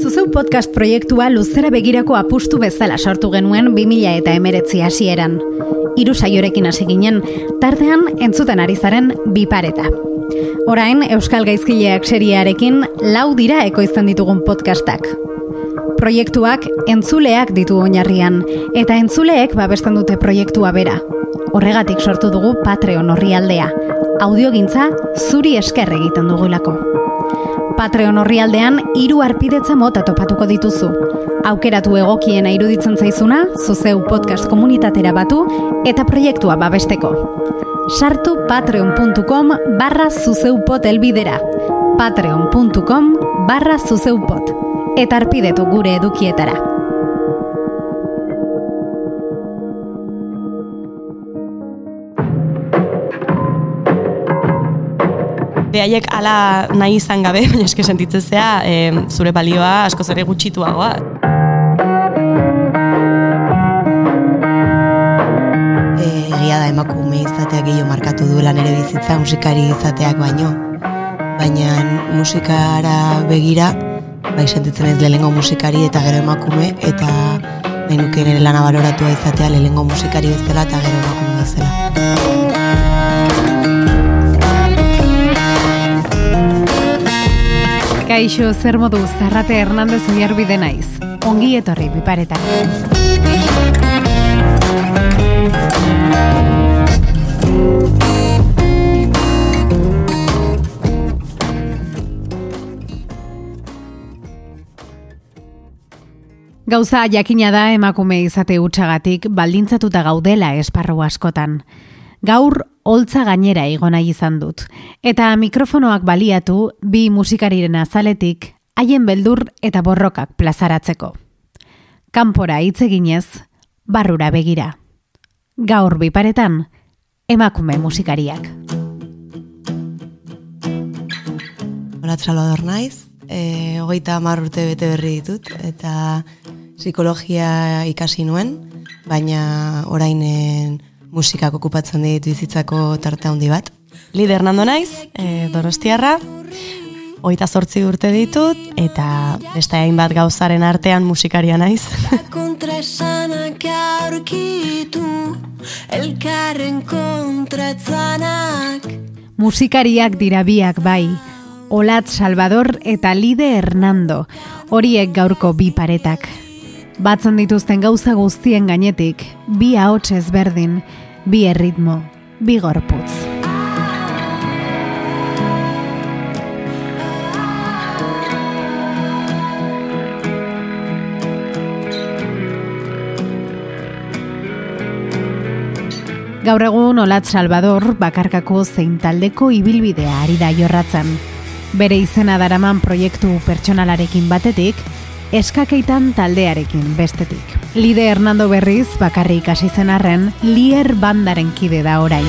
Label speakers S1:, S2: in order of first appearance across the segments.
S1: Zuzeu podcast proiektua luzera begirako apustu bezala sortu genuen 2000 eta emeretzi hasieran. Hiru saiorekin hasi ginen, tartean entzuten ari zaren bipareta. Orain, Euskal Gaizkileak seriearekin lau dira ekoizten ditugun podcastak. Proiektuak entzuleak ditu oinarrian, eta entzuleek babesten dute proiektua bera. Horregatik sortu dugu Patreon horri aldea. Audiogintza zuri esker egiten dugulako. Patreon horri aldean, iru arpidetza mota topatuko dituzu. Aukeratu egokiena iruditzen zaizuna, zuzeu podcast komunitatera batu, eta proiektua babesteko. Sartu patreon.com barra zuzeupot elbidera. patreon.com barra zuzeupot. Eta arpidetu gure edukietara.
S2: Behaiek ala nahi izan gabe, baina eske sentitzezea e, zure balioa asko zere gutxituagoa.
S3: egia da emakume izateak gehiago markatu duela nere bizitza musikari izateak baino. Baina musikara begira, bai sentitzen ez lehengo musikari eta gero emakume, eta nahi nuke nire lana baloratua izatea lehengo musikari bezala eta gero emakume bezala.
S1: Kaixo zer modu Zarrate Hernandez Oiarbide naiz. Ongi etorri biparetan. Gauza jakina da emakume izate hutsagatik baldintzatuta gaudela esparru askotan. Gaur holtza gainera igo nahi izan dut. Eta mikrofonoak baliatu bi musikariren azaletik haien beldur eta borrokak plazaratzeko. Kanpora hitz eginez, barrura begira. Gaur biparetan, emakume musikariak.
S3: Olat Salvador naiz, e, hogeita hamar urte bete berri ditut, eta psikologia ikasi nuen, baina orainen musikak okupatzen dit bizitzako tarte handi bat.
S2: Lide Hernando naiz, e, donostiarra, oita zortzi urte ditut, eta beste hainbat gauzaren artean musikaria naiz.
S4: kontra esanak aurkitu Elkarren kontratzanak
S1: Musikariak dira biak bai, Olat Salvador eta Lide Hernando, horiek gaurko bi paretak. Batzen dituzten gauza guztien gainetik, bi ahots ezberdin, bi erritmo, bi gorputz. Gaur egun Olat Salvador bakarkako zein taldeko ibilbidea ari da jorratzen. Bere izena daraman proiektu pertsonalarekin batetik, eskakeitan taldearekin bestetik. Lide Hernando Berriz bakarrik hasi zen arren, Lier bandaren kide da orain.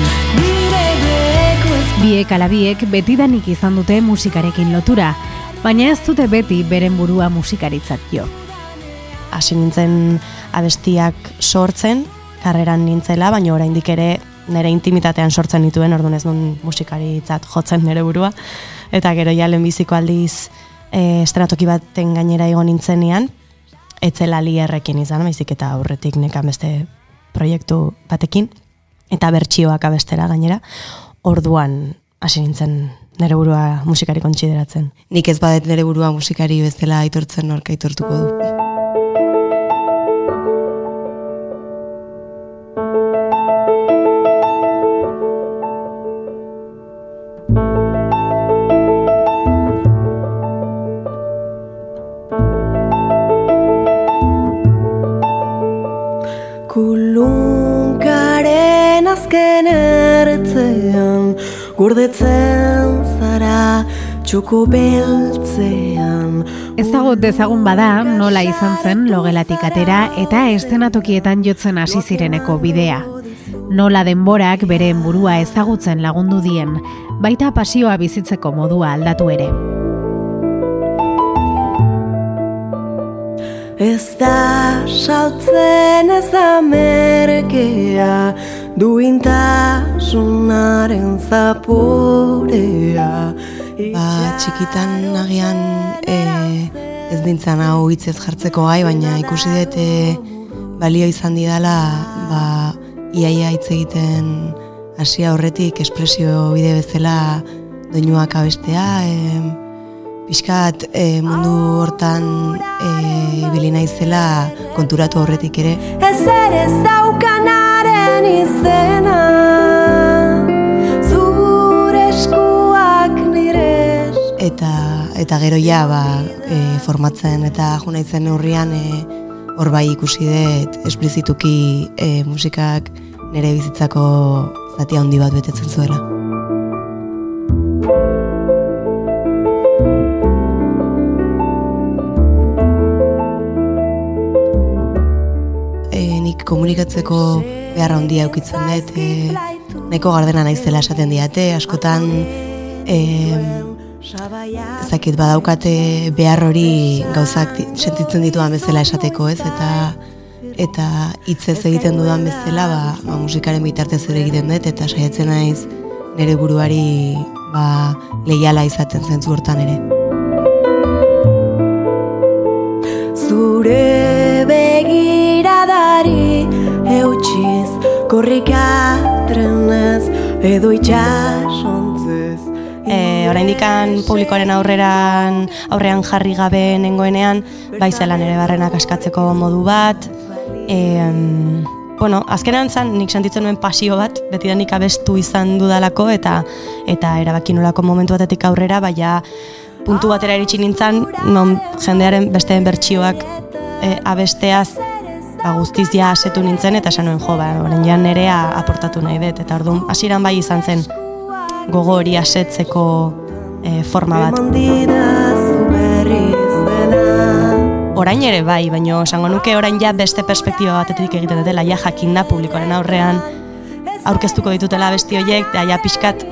S1: Biek alabiek betidanik izan dute musikarekin lotura, baina ez dute beti beren burua musikaritzat jo.
S2: Hasi nintzen abestiak sortzen, karreran nintzela, baina oraindik ere nire intimitatean sortzen dituen, orduan ez nun musikaritzat jotzen nire burua. Eta gero ja lehenbiziko aldiz e, estratoki baten gainera igo nintzenean, etzela lierrekin izan, baizik eta aurretik nekan beste proiektu batekin, eta bertsioak abestera gainera, orduan hasi nintzen nire burua musikari kontsideratzen.
S3: Nik ez badet nire burua musikari bezala aitortzen nork aitortuko du.
S4: Gordetzen zara txoko beltzean
S1: Ez dago dezagun bada nola izan zen logelatik atera eta estenatokietan jotzen hasi zireneko bidea. Nola denborak beren burua ezagutzen lagundu dien, baita pasioa bizitzeko modua aldatu ere.
S4: Ez da saltzen ez da merkea Duintasunaren zaporea.
S3: Ba, txikitan agian e, ez dintzen hau hitzez jartzeko gai, baina ikusi dut balio izan didala ba, iaia hitz egiten hasia horretik espresio bide bezala doinuak abestea, e, pixkat e, mundu hortan e, ibili naizela konturatu horretik ere.
S4: Ez ere ez daukanaren izena Zure eskuak nire
S3: eta eta gero ja ba, e, formatzen eta jo naizen neurrian e, hor bai ikusi dut esplizituki e, musikak nire bizitzako zati handi bat betetzen zuela. Komunikatzeko beharra handia aukitzen dut, e, nahiko gardena naizela esaten diate, askotan e, ezakit badaukate behar hori gauzak sentitzen ditudan bezala esateko, ez? Eta eta hitzez egiten dudan bezala, ba, ba musikaren bitartez ere egiten dut eta saiatzen naiz nire buruari ba leiala izaten zentzu hortan ere.
S4: Eutxiz korrika trenez edo itxasontzez
S2: E, oraindikan publikoaren aurreran aurrean jarri gabe nengoenean, bai zelan ere barrenak askatzeko modu bat. E, bueno, azkenean zan nik sentitzen nuen pasio bat, beti da nik abestu izan dudalako eta eta erabaki nolako momentu batetik aurrera, baina puntu batera iritsi nintzen, non jendearen besteen bertsioak e, abesteaz ba, guztiz ja asetu nintzen eta esan nuen jo, ba, orain ja nerea aportatu nahi dut. Eta orduan hasieran bai izan zen gogo hori asetzeko e, forma bat. Orain ere bai, baina esango nuke orain ja beste perspektiba batetik egiten dutela, ja jakin da publikoaren aurrean aurkeztuko ditutela besti horiek, da ja pixkat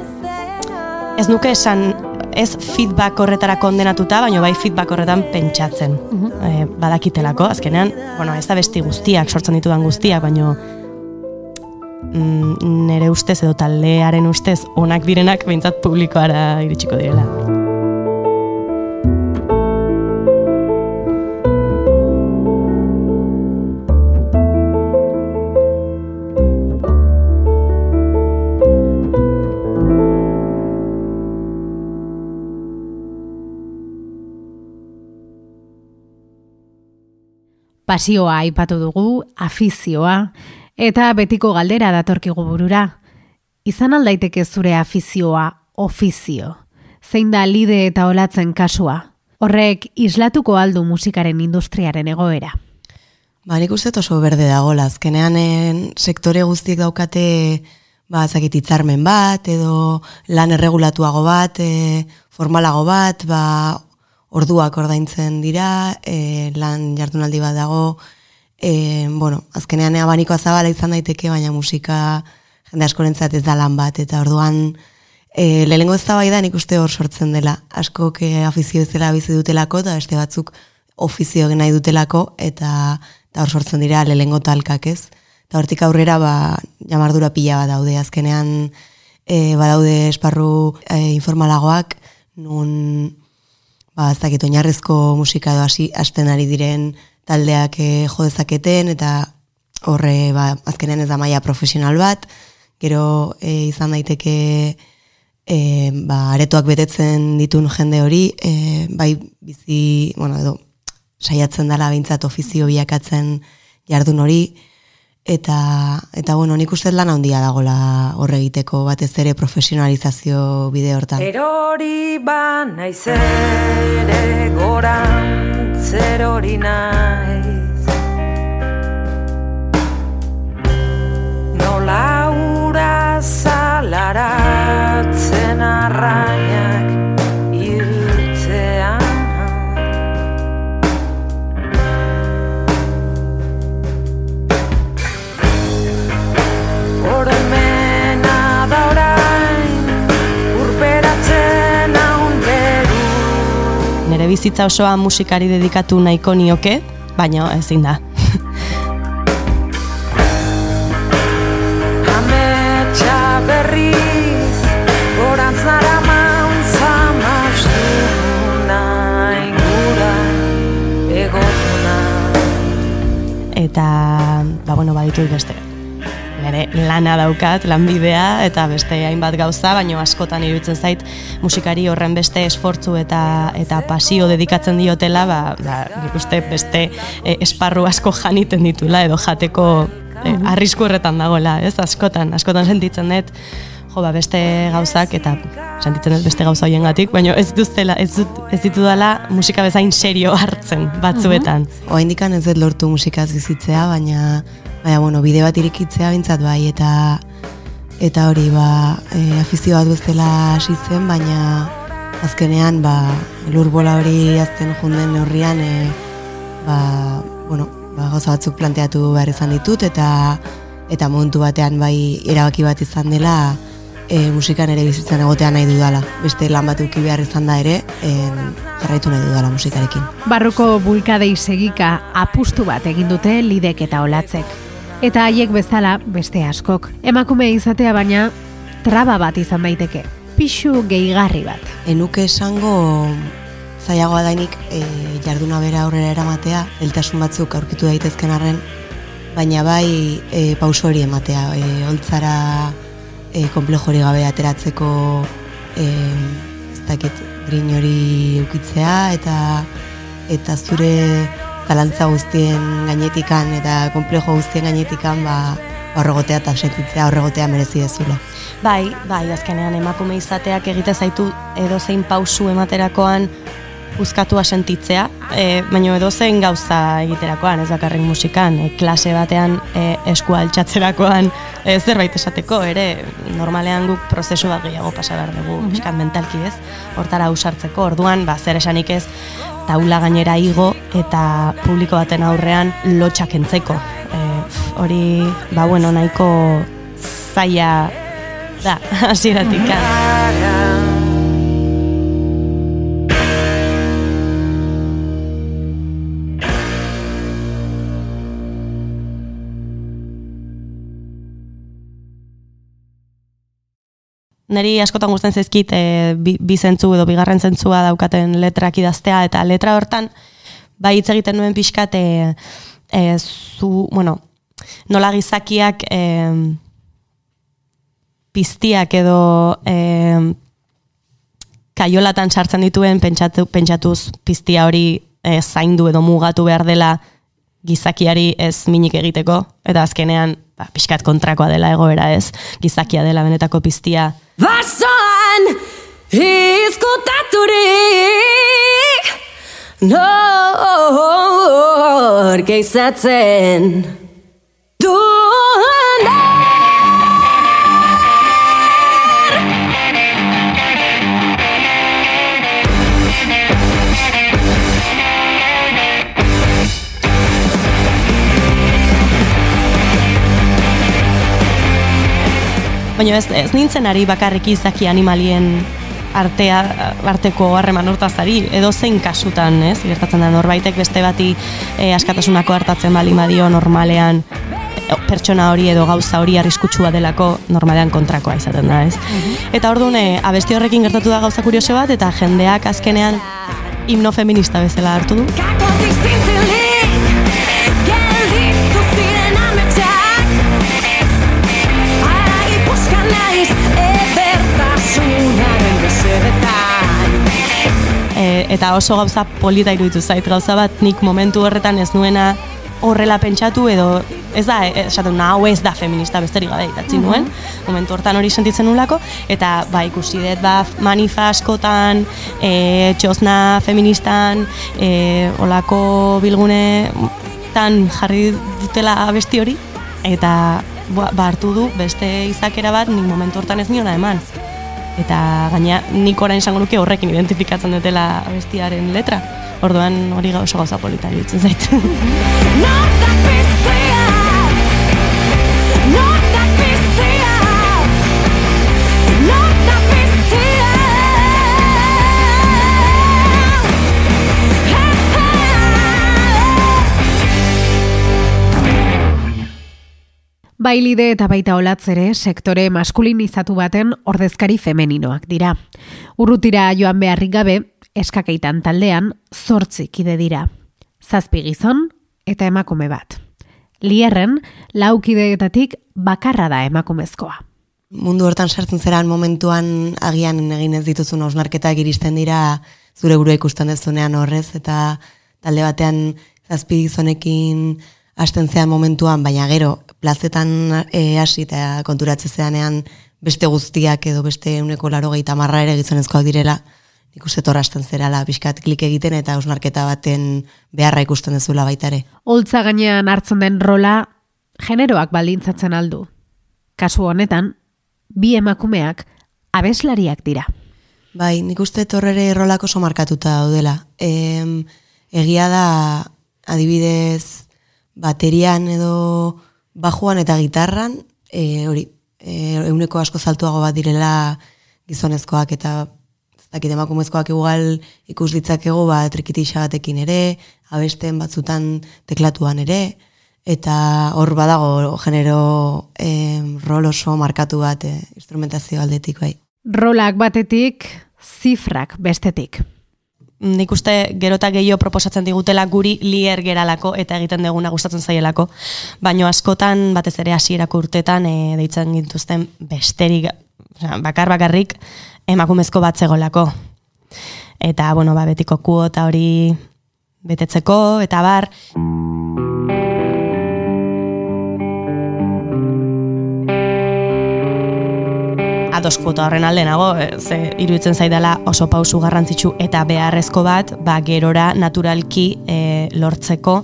S2: ez nuke esan ez feedback horretara kondenatuta, baina bai feedback horretan pentsatzen. e, badakitelako, azkenean, bueno, ez da besti guztiak, sortzen ditudan guztiak, baina mm, nire ustez edo taldearen ustez onak direnak behintzat publikoara iritsiko direla.
S1: Pasioa aipatu dugu, afizioa, eta betiko galdera datorkigu burura. Izan aldaiteke zure afizioa ofizio. Zein da lide eta olatzen kasua. Horrek islatuko aldu musikaren industriaren egoera.
S3: Ba, nik uste oso berde dagoela, azkenean en, sektore guztiek daukate ba, zakit hitzarmen bat, edo lan erregulatuago bat, e, formalago bat, ba, orduak ordaintzen dira, e, lan jardunaldi bat dago, e, bueno, azkenean abanikoa zabala izan daiteke, baina musika jende askorentzat ez da lan bat, eta orduan e, lehenengo ez da nik uste hor sortzen dela, asko ke afizio ezela bizi dutelako, eta beste batzuk ofizio nahi dutelako, eta, eta hor sortzen dira lehenengo talkak ez. Eta hortik aurrera, ba, jamardura pila bat daude, azkenean e, badaude esparru e, informalagoak, nun ba, ez dakit, oinarrezko musika edo hasi hasten ari diren taldeak e, jo dezaketen, eta horre, ba, azkenean ez da maila profesional bat, gero e, izan daiteke e, ba, aretoak betetzen ditun jende hori, e, bai bizi, bueno, edo saiatzen dela behintzat ofizio bilakatzen jardun hori, eta, eta bueno, nik uste lan handia dagola horre egiteko batez ere profesionalizazio bide hortan.
S5: Erori ba naiz ere gorantz erori naiz Nola ura zalaratzen arrainak
S2: bizitza osoa musikari dedikatu nahiko nioke, baina ezin da.
S5: berriz, gorantzara mauntza maustuna, ingura, egotuna.
S2: Eta, ba bueno, baditu beste nire lana daukat, lanbidea eta beste hainbat gauza, baina askotan iruditzen zait musikari horren beste esfortzu eta eta pasio dedikatzen diotela, ba, ba uste beste e, esparru asko janiten ditula edo jateko e, arrisku horretan dagoela, ez askotan, askotan sentitzen dut jo, ba, beste gauzak eta sentitzen dut beste gauza hoiengatik, baina ez dituztela, ez dut ez ditudala musika bezain serio hartzen batzuetan.
S3: Uh -huh. ez dut lortu musikaz bizitzea, baina baina bueno, bide bat irikitzea bintzat bai eta eta hori ba, e, afizio bat bezala hasi zen, baina azkenean ba, lurbola hori azten junden neurrian e, ba, bueno, ba, gauza batzuk planteatu behar izan ditut eta eta momentu batean bai erabaki bat izan dela e, musikan ere bizitzen egotean nahi dudala. Beste lan bat uki behar izan da ere, e, jarraitu nahi dudala musikarekin.
S1: Barruko bulkadei segika apustu bat egin dute lidek eta olatzek. Eta haiek bezala beste askok. Emakume izatea baina traba bat izan daiteke. Pixu gehigarri bat.
S3: Enuke esango zaiagoa dainik e, jarduna bera aurrera eramatea, eltasun batzuk aurkitu daitezken arren, baina bai e, pauso hori ematea. E, oltzara e, komplejo hori gabe ateratzeko e, ez dakit grin hori ukitzea eta eta zure talantza guztien gainetikan eta komplejo guztien gainetikan ba, horregotea eta sentitzea horregotea merezi dezula.
S2: Bai, bai, azkenean emakume izateak egite zaitu edo zein pausu ematerakoan uzkatua sentitzea, e, baina edo zein gauza egiterakoan, ez bakarrik musikan, e, klase batean e, eskua altxatzerakoan e, zerbait esateko, ere normalean guk prozesu bat gehiago pasa behar dugu, mm -hmm. mentalki ez, hortara usartzeko, orduan, ba, zer esanik ez, taula gainera igo eta publiko baten aurrean lotxak entzeko. E, hori, ba, bueno, nahiko zaila da, hasieratik Neri askotan gustatzen zaizkit e, bi, bi zentzu edo bigarren zentzua daukaten letrak idaztea eta letra hortan bai hitz egiten nuen pixkat e, e, zu, bueno, nola gizakiak e, piztiak edo e, kaiolatan sartzen dituen pentsatu, pentsatuz piztia hori e, zaindu edo mugatu behar dela gizakiari ez minik egiteko eta azkenean ba, pixkat kontrakoa dela egoera ez gizakia dela benetako piztia.
S4: Basoan izkutaturik Nor geizatzen Duan
S2: Baina ez, ez nintzen ari bakarrik izaki animalien artea, arteko harreman hortazari, edo zein kasutan, ez? Gertatzen da norbaitek beste bati e, askatasunako hartatzen bali madio normalean e, pertsona hori edo gauza hori arriskutsua delako normalean kontrakoa izaten da, ez? Mhm. Eta orduan, e, abesti horrekin gertatu da gauza kurioso bat, eta jendeak azkenean himno feminista bezala hartu du. Eta oso gauza polita iruditu zait. Gauza bat nik momentu horretan ez nuena horrela pentsatu edo ez da, e, esaten na hau ez da feminista besterik gabe itatzi mhm. nuen, momentu hortan hori sentitzen nulako, eta ba ikusi dut ba manifa askotan, e, txosna feministan, e, olako bilgune tan jarri dutela besti hori, eta ba, ba hartu du beste izakera bat nik momentu hortan ez niona eman eta gaina nik orain izango nuke horrekin identifikatzen dutela bestiaren letra. Orduan hori oso gauza polita dutzen zaitu.
S1: Bailide eta baita olatzere sektore maskulinizatu baten ordezkari femeninoak dira. Urrutira joan beharrik gabe, eskakeitan taldean zortzi kide dira. Zazpi gizon eta emakume bat. Lierren, laukideetatik bakarra da emakumezkoa.
S3: Mundu hortan sartzen zeran momentuan agian egin ez dituzun osnarketak iristen dira zure burua ikusten dezunean horrez, eta talde batean zazpi gizonekin hasten zean momentuan, baina gero, plazetan e, hasi eta konturatze zeanean beste guztiak edo beste uneko laro gehi tamarra ere gizonezkoak direla, nik uste torrasten zerala, pixkat klik egiten eta osnarketa baten beharra ikusten dezula baita ere.
S1: Holtza gainean hartzen den rola, generoak baldintzatzen aldu. Kasu honetan, bi emakumeak abeslariak dira.
S3: Bai, nik uste torrere rolako oso markatuta daudela. Em, egia da, adibidez, baterian edo bajuan eta gitarran, e, hori, e, euneko asko zaltuago bat direla gizonezkoak eta dakit emakumezkoak igual ikus ditzakegu ba, trikitixa batekin ere, abesten batzutan teklatuan ere, eta hor badago genero em, rol oso markatu bat e, instrumentazio aldetik bai.
S1: Rolak batetik, zifrak bestetik.
S2: Nik uste gero eta gehiago proposatzen digutela guri lier geralako eta egiten deguna gustatzen zaielako. Baino askotan, batez ere hasierako urtetan, e, deitzen gintuzten besterik, osea, bakar bakarrik, emakumezko bat zegolako. Eta, bueno, ba, betiko kuota hori betetzeko, eta bar, ados kuota horren alde nago, eh, ze iruditzen zaidala oso pausu garrantzitsu eta beharrezko bat, ba gerora naturalki e, lortzeko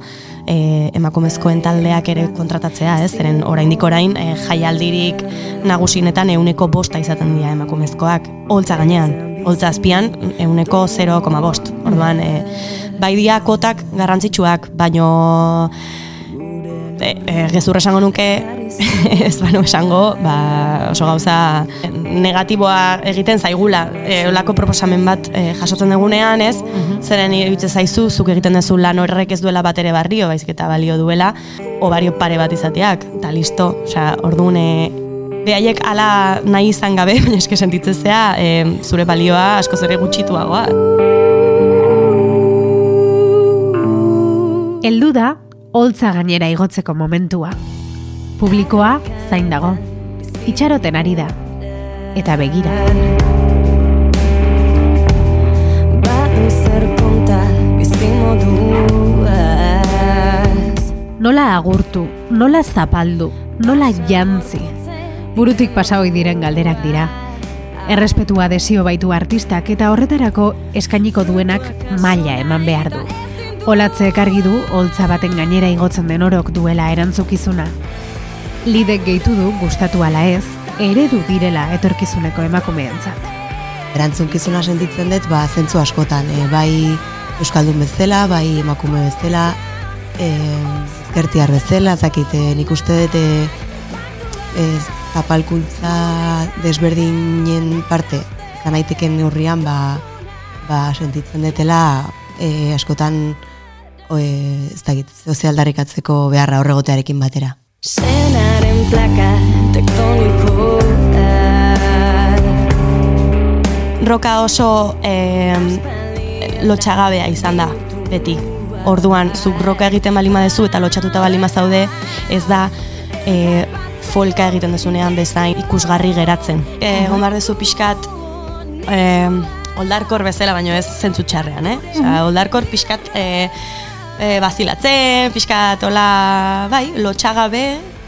S2: e, emakumezkoen taldeak ere kontratatzea, ez? Zeren oraindik orain e, jaialdirik nagusinetan euneko bosta izaten dira emakumezkoak, holtza gainean, holtza azpian euneko 0,bost. Orduan, e, bai dia kotak garrantzitsuak, baino e, e, gezurra esango nuke ez banu esango ba, oso gauza negatiboa egiten zaigula. E, olako proposamen bat e, jasotzen dugunean ez? Zeren iruditzen zaizu zuk egiten duzu lan horrek ez duela bat ere barrio baizik eta balio duela obario pare bat izateak. Eta listo osea orduan e, Behaiek ala nahi izan gabe, baina eske sentitzen zea, e, zure balioa asko zure gutxituagoa.
S1: Heldu da, holtza gainera igotzeko momentua. Publikoa zain dago. Itxaroten ari da. Eta begira. Nola agurtu, nola zapaldu, nola jantzi. Burutik pasahoi diren galderak dira. Errespetua desio baitu artistak eta horretarako eskainiko duenak maila eman behar du. Olatzeek argi du, holtza baten gainera igotzen den orok duela erantzukizuna. Lidek gehitu du, gustatu ala ez, eredu direla etorkizuneko emakumeentzat.
S3: Erantzunkizuna sentitzen dut, ba, zentzu askotan, e, bai Euskaldun bezala, bai emakume bezala, e, ezkertiar bezala, zakit, e, nik uste dut, e, zapalkuntza desberdinen parte, izan daiteken neurrian, ba, ba, sentitzen dutela, e, askotan, e, ez dakit, sozialdarrikatzeko beharra horregotearekin batera.
S4: Senaren plaka tektonikoa
S2: roka oso eh, lotxagabea izan da, beti. Orduan, zuk roka egiten balima dezu eta lotxatuta balima zaude, ez da eh, folka egiten dezunean bezain ikusgarri geratzen. Eh, egon behar dezu pixkat eh, oldarkor bezala, baino ez zentzu txarrean, eh? Osea, oldarkor pixkat eh, eh, bazilatzen, pixkat ola, bai, lotxagabe,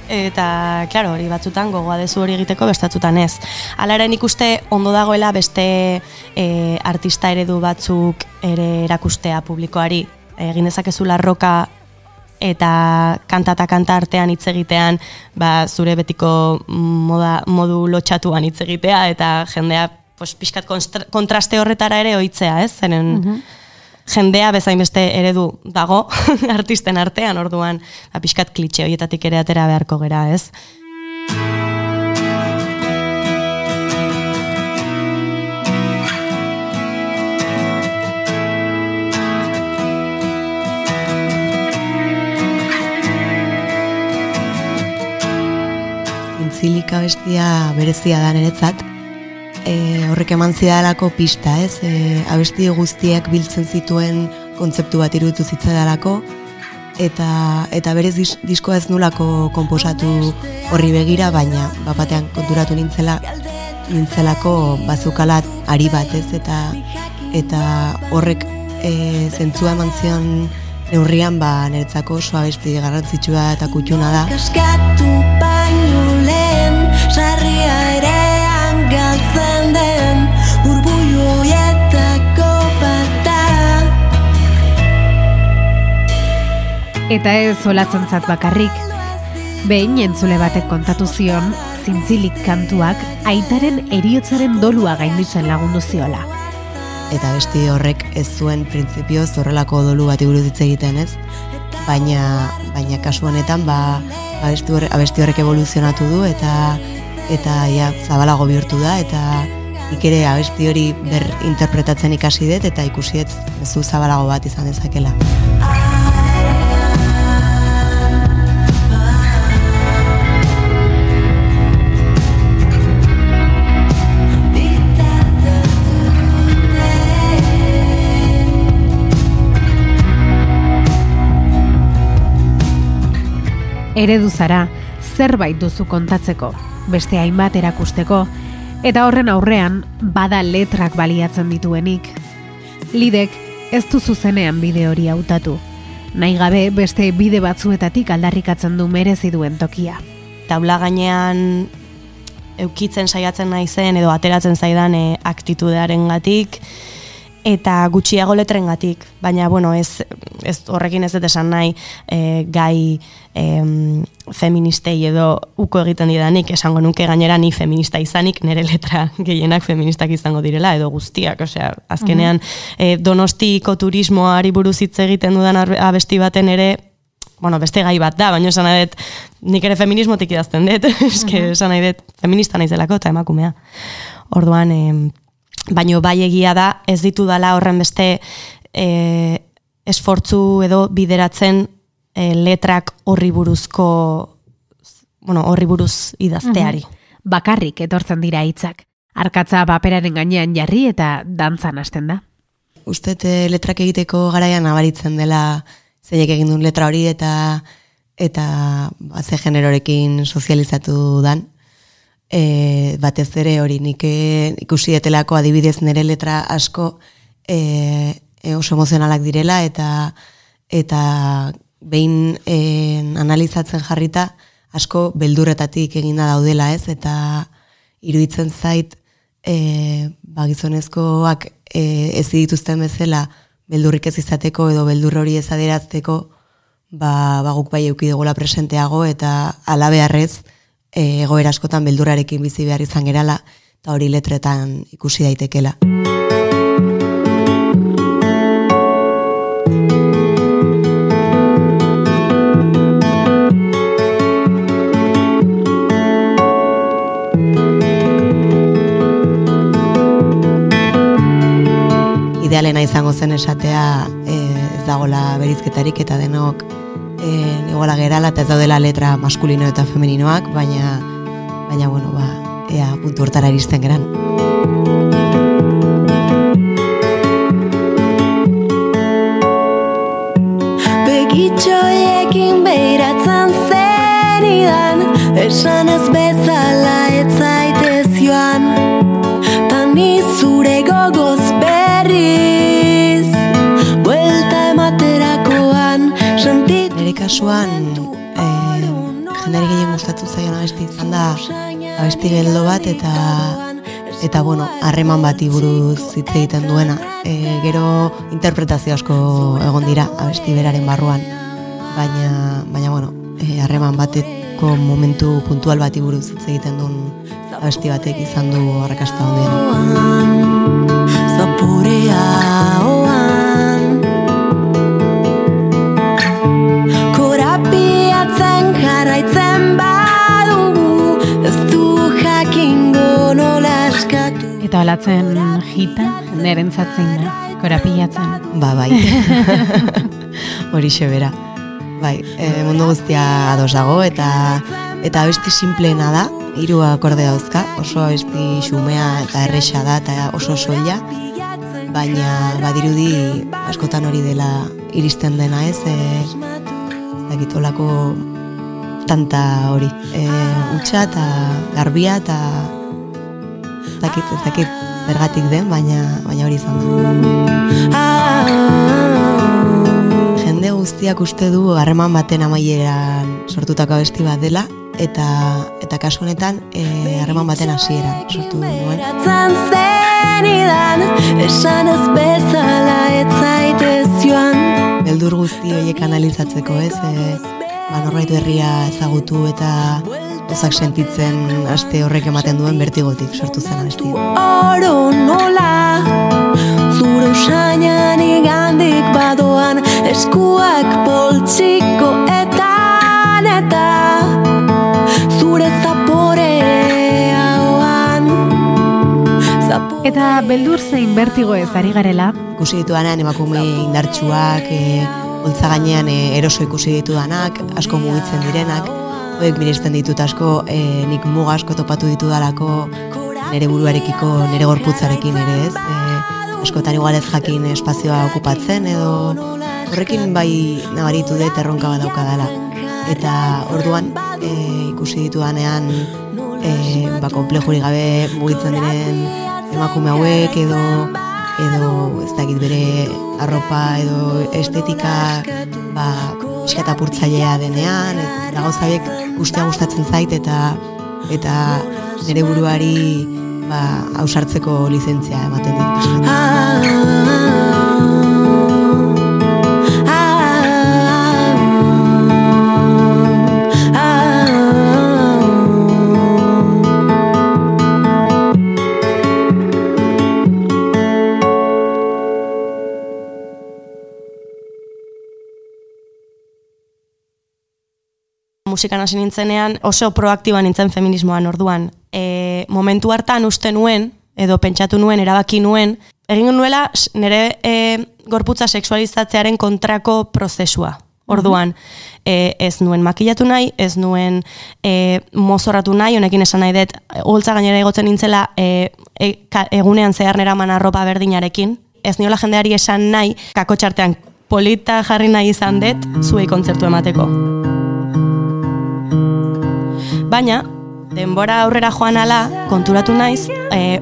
S2: eta, klaro, hori batzutan gogoa dezu hori egiteko, bestatzutan ez. Hala ere nik uste ondo dagoela beste e, artista eredu batzuk ere erakustea publikoari. Egin dezakezula roka eta kanta eta kanta artean hitz egitean, ba, zure betiko moda, modu lotxatuan hitz egitea, eta jendea pues, pixkat kontraste horretara ere ohitzea, ez? Zeren, jendea bezain beste eredu dago artisten artean, orduan ba, pixkat klitxe horietatik ere atera beharko gera, ez?
S3: Zintzilika bestia berezia da niretzat. E, horrek eman zidalako pista, ez? E, abesti guztiak biltzen zituen kontzeptu bat iruditu zitzadalako. eta eta berez dis, diskoa ez nulako konposatu horri begira, baina bapatean konturatu nintzela nintzelako bazukalat ari bat ez eta eta horrek e, zentzua eman zion neurrian ba niretzako oso abesti garrantzitsua eta kutxuna da.
S6: Kaskatu baino lehen Sarria erean galtzen den Urbuioietako bata
S1: Eta ez olatzentzat bakarrik. Behin entzule batek kontatu zion, zintzilik kantuak aitaren eriotzaren dolua gainditzen lagundu ziola.
S3: eta besti horrek ez zuen printzipioz horrelako dolu bat buruz hitz egiten ez baina baina kasu honetan ba abesti horrek, abesti horrek evoluzionatu du eta eta ja zabalago bihurtu da eta nik ere abesti hori ber interpretatzen ikasi dut eta ikusi dut mezu zabalago bat izan dezakela.
S1: Eredu zara, zerbait duzu kontatzeko, beste hainbat erakusteko, eta horren aurrean bada letrak baliatzen dituenik. Lidek ez du zuzenean bide hori hautatu. Nahi gabe beste bide batzuetatik aldarrikatzen du merezi duen tokia.
S2: taula gainean eukitzen saiatzen naizen edo ateratzen zaidan e, aktitudearen gatik, eta gutxiago letrengatik, baina bueno, ez, ez horrekin ez dut esan nahi e, gai em, feministei edo uko egiten didanik, esango nuke gainera ni feminista izanik, nire letra gehienak feministak izango direla, edo guztiak, osea, azkenean e, donostiko turismoari buruz hitz egiten dudan abesti baten ere, bueno, beste gai bat da, baina esan nahi dut, nik ere feminismotik idazten dut, eske esan nahi dut, feminista naizelako eta emakumea. Orduan, em, baino bai egia da, ez ditu dala horren beste e, esfortzu edo bideratzen e, letrak horri buruzko, bueno, horri buruz idazteari.
S1: Bakarrik etortzen dira hitzak. Arkatza paperaren gainean jarri eta dantzan hasten da.
S3: Uste dut, letrak egiteko garaian nabaritzen dela zeinek egin duen letra hori eta eta ba, ze generorekin sozializatu dan. E, batez ere hori nik eh, ikusi etelako adibidez nire letra asko e, e, oso emozionalak direla eta eta behin e, analizatzen jarrita asko beldurretatik eginda daudela ez? Eta iruditzen zait e, ba, gizonezkoak e, ez dituzten bezala beldurrik ez izateko edo beldur hori ez adierazteko ba, ba guk bai euki dugula presenteago eta alabearrez e, egoera askotan beldurrarekin bizi behar izan gerala eta hori letretan ikusi daitekela. idealena izango zen esatea e, ez dagola berizketarik eta denok e, iguala gerala eta ez daudela letra maskulino eta femeninoak, baina baina bueno, ba, ea puntu hortara iristen geran.
S6: Begitxoiekin behiratzen zenidan Esan ez bezala ez zaitez joan
S3: kasuan e, jendari gehien gustatu zaion abesti izan da abesti geldo bat eta eta bueno, harreman bati buruz hitz egiten duena. E, gero interpretazio asko egon dira abesti beraren barruan. Baina, baina bueno, e, harreman bateko momentu puntual bati buruz hitz egiten duen abesti batek izan du arrakasta handiena.
S6: Zapurea
S1: olatzen jita, nerentzat zein da, korapilatzen.
S3: Ba, bai. Horixe bera. Bai, e, mundu guztia ados dago eta eta abesti simpleena da, hiru akorde dauzka, oso abesti xumea eta erresa da eta oso soila, baina badirudi askotan hori dela iristen dena ez, e, dakitolako tanta hori. E, utxa eta garbia eta ez dakit, ez dakit zergatik den, baina, baina hori izan da. Jende guztiak uste du harreman baten amaieran sortutako abesti bat dela, eta eta kasu honetan eh, harreman baten hasieran sortu nuen.
S6: Eratzen zenidan, esan ez bezala ez zaitez joan.
S3: Beldur guzti horiek analizatzeko, ez? E, ba, norbait berria ezagutu eta ezak sentitzen aste horrek ematen duen bertigotik sortu zen abestia.
S6: Oro nola, zure usainan igandik badoan, eskuak poltsiko eta eta zure zaporea oan. Zapore
S1: Eta beldur zein bertigo ez ari garela,
S3: Ikusi ditudanean emakume indartsuak, e, gainean e, eroso ikusi ditudanak, asko mugitzen direnak, horiek miresten ditut asko, e, nik muga asko topatu ditudalako nire buruarekiko, nire gorputzarekin ere ez, e, askotan igual ez jakin espazioa okupatzen edo horrekin bai nabaritu dut erronka bat daukadala. Eta orduan e, ikusi ditudanean e, ba, komplejurik gabe mugitzen diren emakume hauek edo edo ez dakit bere arropa edo estetika ba, pixka apurtzailea denean eta gauza hauek guztia gustatzen zait eta eta nire buruari ba, ausartzeko lizentzia ematen dit.
S2: Musikan hasi nintzenean oso proaktiba nintzen feminismoan orduan. E, momentu hartan uste nuen, edo pentsatu nuen, erabaki nuen, egin nuela nire e, gorputza sexualizatzearen kontrako prozesua. Orduan, e, ez nuen makillatu nahi, ez nuen e, mozorratu nahi, honekin esan nahi dut, holtza gainera egotzen nintzela e, e, ka- egunean zehar neraman arropa berdinarekin, ez niola jendeari esan nahi, kakotxartean polita jarri nahi izan dut, zuei kontzertu emateko. Baina, denbora aurrera joan ala, konturatu naiz, e,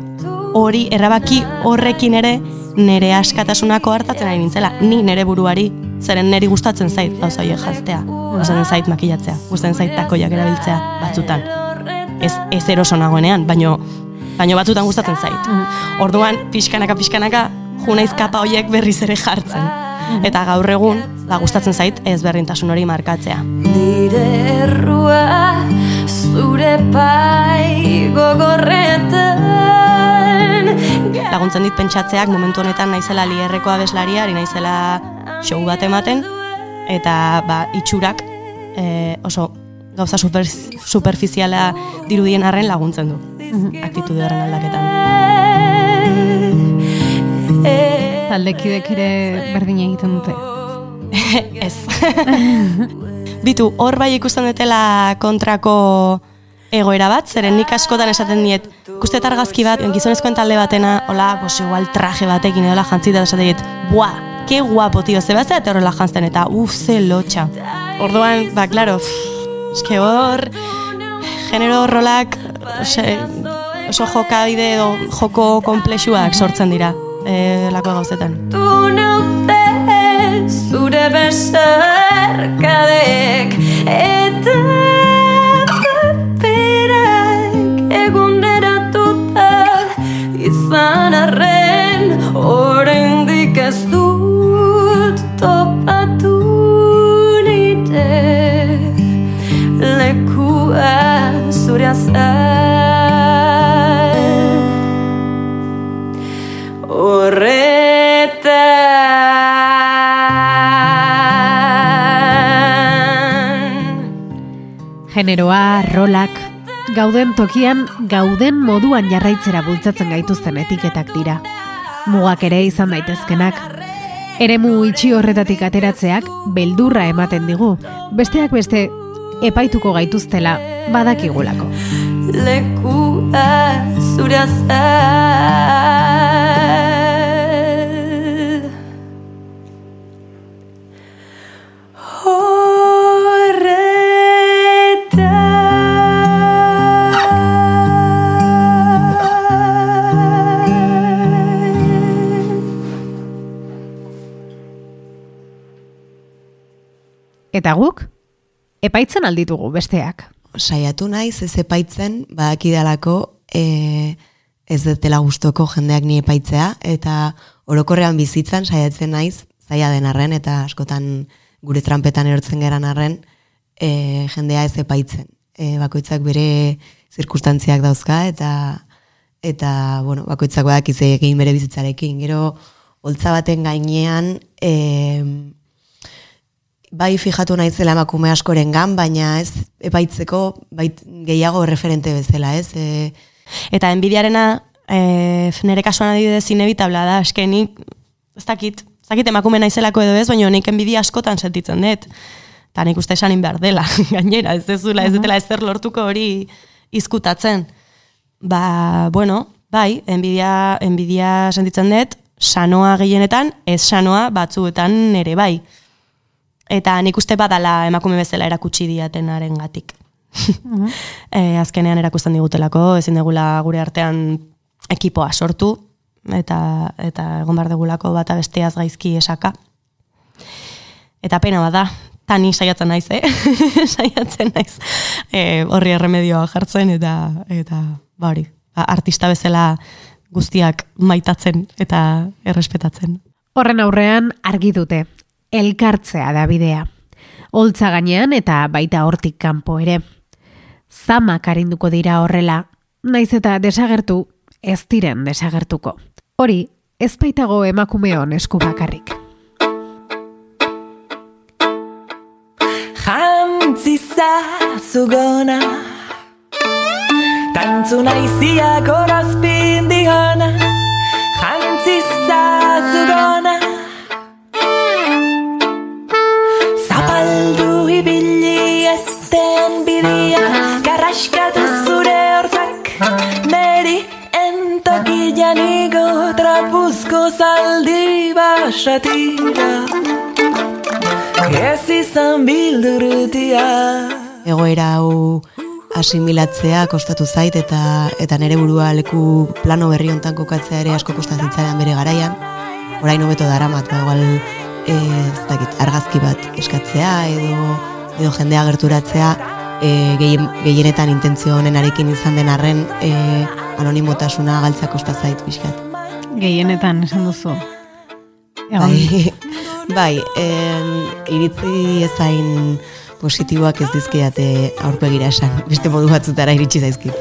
S2: hori erabaki horrekin ere nere askatasunako hartatzen ari nintzela, ni nere buruari, zeren neri gustatzen zait gauza horiek jaztea, gustatzen zait makillatzea, gustatzen zait takoiak erabiltzea batzutan. Ez, ez eroso nagoenean, baino, baino batzutan gustatzen zait. Orduan, pixkanaka, pixkanaka, junaiz kapa horiek berriz ere jartzen. Eta gaur egun, ba, gustatzen zait ez berdintasun hori markatzea.
S4: Nire errua zure pai gogorretan
S2: laguntzen dit pentsatzeak momentu honetan naizela lierreko abeslaria, ari naizela show bat ematen, eta ba, itxurak e, oso gauza super, superficiala dirudien arren laguntzen du. Aktitude horren aldaketan.
S1: taldekidek ere berdina egiten dute.
S2: Ez. Bitu, hor bai ikusten dutela kontrako egoera bat, zeren nik askotan esaten diet, ikustet argazki bat, gizonezkoen talde batena, hola, pues igual traje batekin edo jantzita, esaten diet, buah, ke guapo, tio, ze bat eta horrela jantzten, eta uf, ze lotxa. Orduan, ba, klaro, eske hor, genero rolak, ose, oso jokabide edo joko komplexuak sortzen dira, e, lako gauzetan.
S4: Tu zure besarkadek eta izan arren oraindik ez dut topatu nire lekua zure horretan.
S1: Generoa, rolak, gauden tokian, gauden moduan jarraitzera bultzatzen gaituzten etiketak dira. Mugak ere izan daitezkenak. Eremu itxi horretatik ateratzeak beldurra ematen digu, besteak beste epaituko gaituztela badakigulako.
S4: lekua zure
S1: Eta guk? Epaitzen alditugu besteak.
S3: Saiatu naiz ez epaitzen, badakidalako e, ez dutela gustoko jendeak ni epaitzea, eta orokorrean bizitzan saiatzen naiz, zaila den arren, eta askotan gure trampetan erortzen geran arren, e, jendea ez epaitzen. E, bakoitzak bere zirkustantziak dauzka, eta eta bueno, bakoitzak badakiz egin bere bizitzarekin. Gero, holtza baten gainean, e, bai fijatu naizela emakume askoren gan, baina ez epaitzeko bait gehiago referente bezala, ez? E,
S2: Eta enbidiarena, e, nire kasuan adibidez inevitabla da, eske nik, ez dakit, ez dakit emakume naizelako edo ez, baina nik enbidia askotan sentitzen dut. Eta nik uste esanin behar dela, gainera, ez dezula, ez dutela ezer lortuko hori izkutatzen. Ba, bueno, bai, enbidia, enbidia sentitzen dut, sanoa gehienetan, ez sanoa batzuetan ere bai. Eta nik uste badala emakume bezala erakutsi diatenaren gatik. e, azkenean erakusten digutelako, ezin degula gure artean ekipoa sortu, eta, eta egon behar degulako bata besteaz gaizki esaka. Eta pena bada, tani saiatzen naiz, eh? saiatzen naiz. E, horri erremedioa jartzen, eta, eta ba hori, ba, artista bezala guztiak maitatzen eta errespetatzen.
S1: Horren aurrean argi dute, elkartzea da bidea. Holtza gainean eta baita hortik kanpo ere. Zamak arinduko dira horrela, naiz eta desagertu, ez diren desagertuko. Hori, ez baitago emakumeon esku bakarrik.
S5: Jantziza zugona Tantzuna iziak horazpin dihona basatira Ez izan bildurutia
S3: egoera hau asimilatzea kostatu zait eta eta nere burua leku plano berri hontan kokatzea ere asko kostatzen bere garaian. Orain hobeto daramat, ba igual eh, ez dakit, argazki bat eskatzea edo edo jendea gerturatzea e, gehien, gehienetan intentzio honenarekin izan den arren e, anonimotasuna galtza kosta zait pixkat.
S1: Gehienetan esan duzu.
S3: Bai, bai em, iritzi ezain positiboak ez dizkiate aurpegira esan, beste modu batzutara iritsi zaizkit.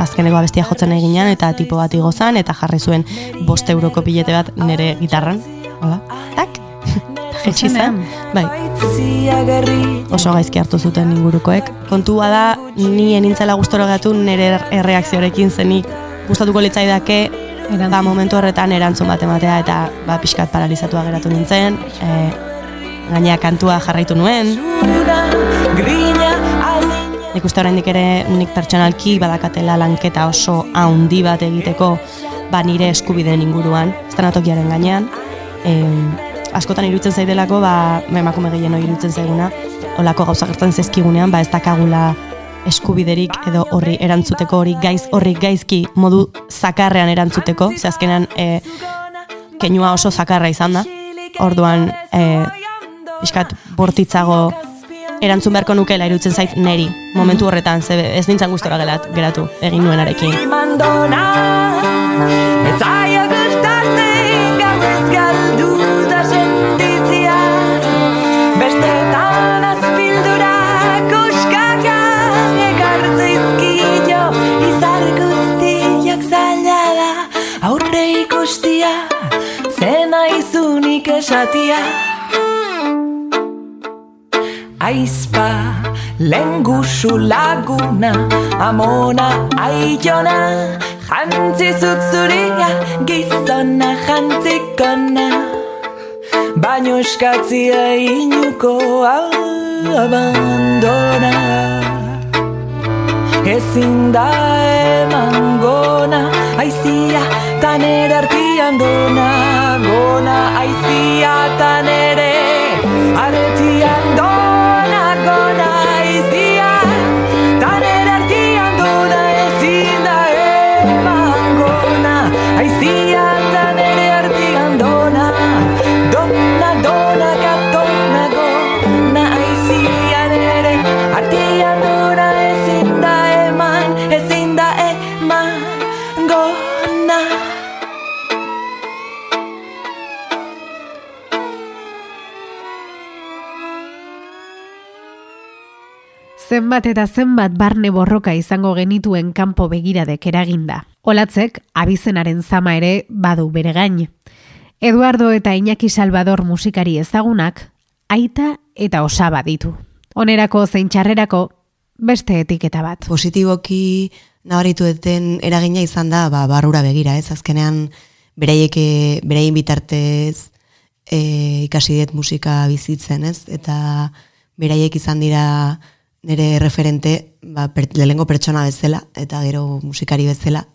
S2: azkeneko abestia jotzen eginan eta tipo bat igozan eta jarri zuen bost euroko bilete bat nire gitarran. Hola, tak? Jetsi zen. Bai, oso gaizki hartu zuten ingurukoek. Kontua da, ni enintzela gustora gatu nire erreakzioarekin zenik gustatuko litzaidake ba, momentu horretan erantzun bat ematea eta ba, pixkat paralizatua geratu nintzen. E, gainea kantua jarraitu nuen, Nik uste oraindik ere nik pertsonalki badakatela lanketa oso haundi bat egiteko ba nire eskubideen inguruan, estanatokiaren gainean. E, askotan iruditzen zaidelako, ba, emakume gehien hori iruditzen zaiguna, olako gauza gertzen zezkigunean, ba ez dakagula eskubiderik edo horri erantzuteko hori gaiz horri gaizki modu zakarrean erantzuteko, ze azkenan e, keinua oso zakarra izan da. Orduan, e, pixkat bortitzago erantzun beharko nukela irutzen zait neri, momentu horretan, ze ez nintzen gustora gelat, geratu, egin nuenarekin.
S5: Esatia Aizpa, lengusu laguna, amona aiona, jantzi zutzuria, gizona jantzikona. Baino eskatzia inuko abandona. Ezin da eman gona, aizia tan ere artian dona, gona aizia tan ere aretian dona,
S1: Zenbat eta zenbat barne borroka izango genituen kanpo begiradek eraginda. Olatzek, abizenaren zama ere badu bere gain. Eduardo eta Iñaki Salvador musikari ezagunak, aita eta osaba ditu. Onerako zein txarrerako, beste etiketa bat.
S3: Positiboki nabaritu eten eragina izan da, ba, barrura begira, ez? Azkenean, beraiek, eh, beraien bitartez e, ikasi dut musika bizitzen, ez? Eta beraiek izan dira nire referente, ba, per, lehengo pertsona bezala, eta gero musikari bezala.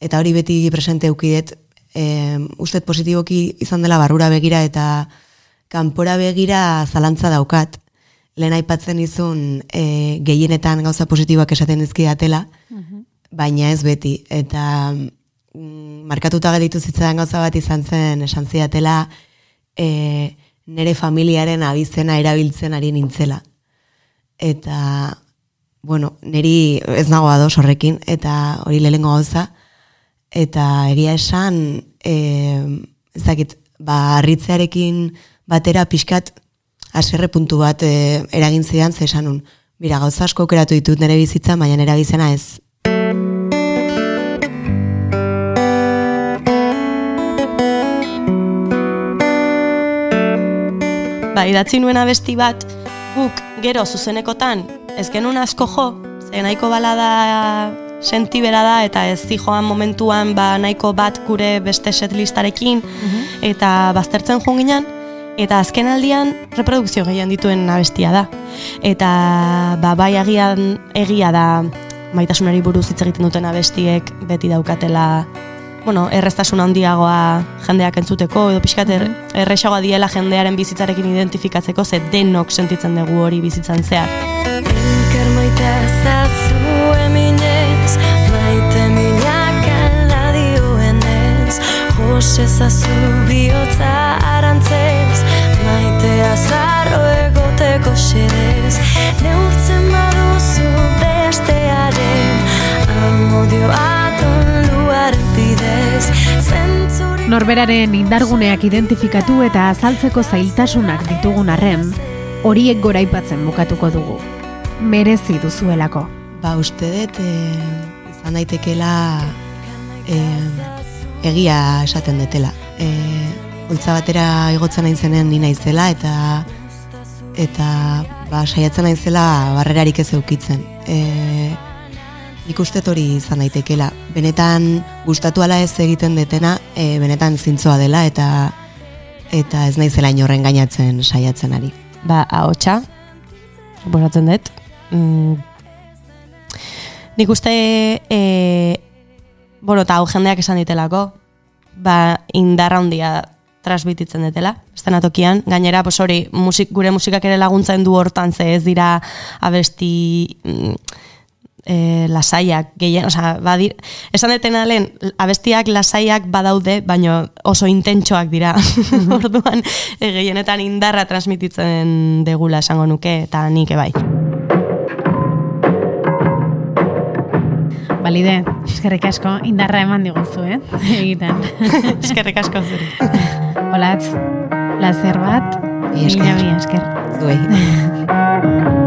S3: Eta hori beti presente eukidet, e, ustet positiboki izan dela barrura begira, eta kanpora begira zalantza daukat. Lehen aipatzen izun e, gehienetan gauza positiboak esaten dizkidatela, baina ez beti. Eta mm, markatuta gelditu zitzaidan gauza bat izan zen esan zidatela e, nire familiaren abizena erabiltzen ari nintzela. Eta, bueno, niri ez nago ados horrekin, eta hori lehengo gauza, eta egia esan, e, ez dakit, ba, harritzearekin batera pixkat aserre puntu bat e, eragin zidan, ze esan nun, Mira, gauza asko aukeratu ditut nire bizitzan, baina nire bizena ez.
S2: Ba, idatzi nuen abesti bat, guk gero zuzenekotan, ez genuen asko jo, ze nahiko balada sentibera da, eta ez zijoan momentuan ba, nahiko bat gure beste setlistarekin, eta baztertzen joan ginen, eta azken aldian reprodukzio gehien dituen abestia da. Eta ba, bai agian egia da maitasunari buruz hitz egiten duten abestiek beti daukatela bueno, erreztasun handiagoa jendeak entzuteko, edo pixkat er, erresagoa diela jendearen bizitzarekin identifikatzeko, ze denok sentitzen dugu hori bizitzan zehar.
S4: Jose zazu bihotza arantzez Maitea zarro egoteko xedez Neurtzen baduzu bestearen bidez Zentzuri
S1: Norberaren indarguneak identifikatu eta azaltzeko zailtasunak ditugun arren, horiek goraipatzen bukatuko dugu. Merezi duzuelako.
S3: Ba, uste dut, e, izan daitekela e, egia esaten detela. E, Oltza batera igotzen nahi zenean ni naizela eta eta ba, saiatzen naizela barrerarik ez eukitzen. E, nik uste hori izan daitekela. Benetan gustatu ala ez egiten detena, e, benetan zintzoa dela eta eta ez naizela inorren gainatzen saiatzen ari.
S2: Ba, ahotsa, suposatzen dut. Mm, nik uste, e, bueno, eta hau jendeak esan ditelako, ba, indarra handia transmititzen detela, estenatokian. Gainera, pos hori, musik, gure musikak ere laguntzen du hortan, ze ez dira abesti mm, e, lasaiak, gehien, osea, badir, esan detena lehen, abestiak lasaiak badaude, baino oso intentsoak dira. Orduan, e, gehienetan indarra transmititzen degula esango nuke, eta nik bai.
S1: Balide, eskerrik asko, indarra eman diguzu, eh? Egiten.
S2: Eskerrik asko zuri.
S1: Olatz, lazer bat, mila mila esker.
S3: Zuei.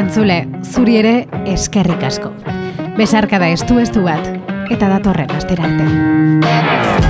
S1: Entzule, zuri ere eskerrik asko. Besarka da estu estu bat, eta datorren astera arte.